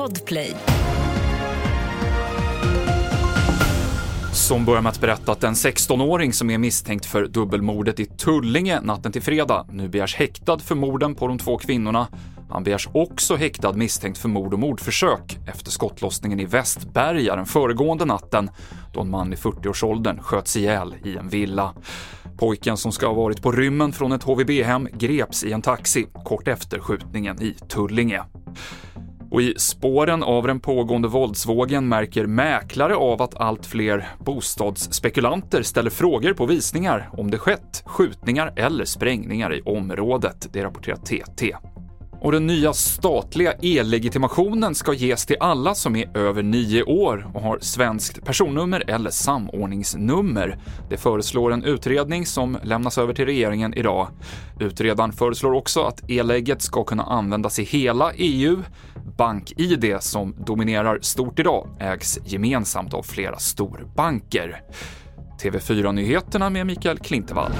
Podplay. Som börjar med att berätta att en 16-åring som är misstänkt för dubbelmordet i Tullinge natten till fredag nu begärs häktad för morden på de två kvinnorna. Han begärs också häktad misstänkt för mord och mordförsök efter skottlossningen i Västberga den föregående natten då en man i 40-årsåldern sköts ihjäl i en villa. Pojken som ska ha varit på rymmen från ett HVB-hem greps i en taxi kort efter skjutningen i Tullinge. Och i spåren av den pågående våldsvågen märker mäklare av att allt fler bostadsspekulanter ställer frågor på visningar om det skett skjutningar eller sprängningar i området, det rapporterar TT. Och den nya statliga e-legitimationen ska ges till alla som är över nio år och har svenskt personnummer eller samordningsnummer. Det föreslår en utredning som lämnas över till regeringen idag. Utredaren föreslår också att e-legget ska kunna användas i hela EU. BankID, som dominerar stort idag, ägs gemensamt av flera storbanker. TV4-nyheterna med Mikael Klintevall.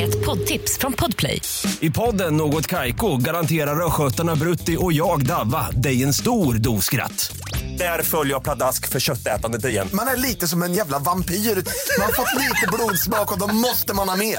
Ett poddtips från Podplay. I podden Något Kaiko garanterar östgötarna Brutti och jag, Davva, dig en stor dos skratt. Där följer jag pladask för köttätandet igen. Man är lite som en jävla vampyr. Man har fått lite blodsmak och då måste man ha mer.